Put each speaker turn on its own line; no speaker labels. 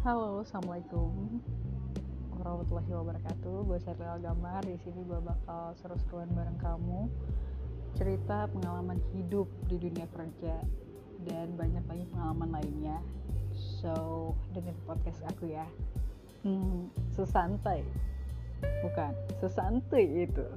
Halo, assalamualaikum warahmatullahi wabarakatuh. Gue Seril Gamar. Di sini gue bakal seru-seruan bareng kamu, cerita pengalaman hidup di dunia kerja dan banyak lagi pengalaman lainnya. So, dengan podcast aku ya. Hmm, sesantai, bukan sesantai itu.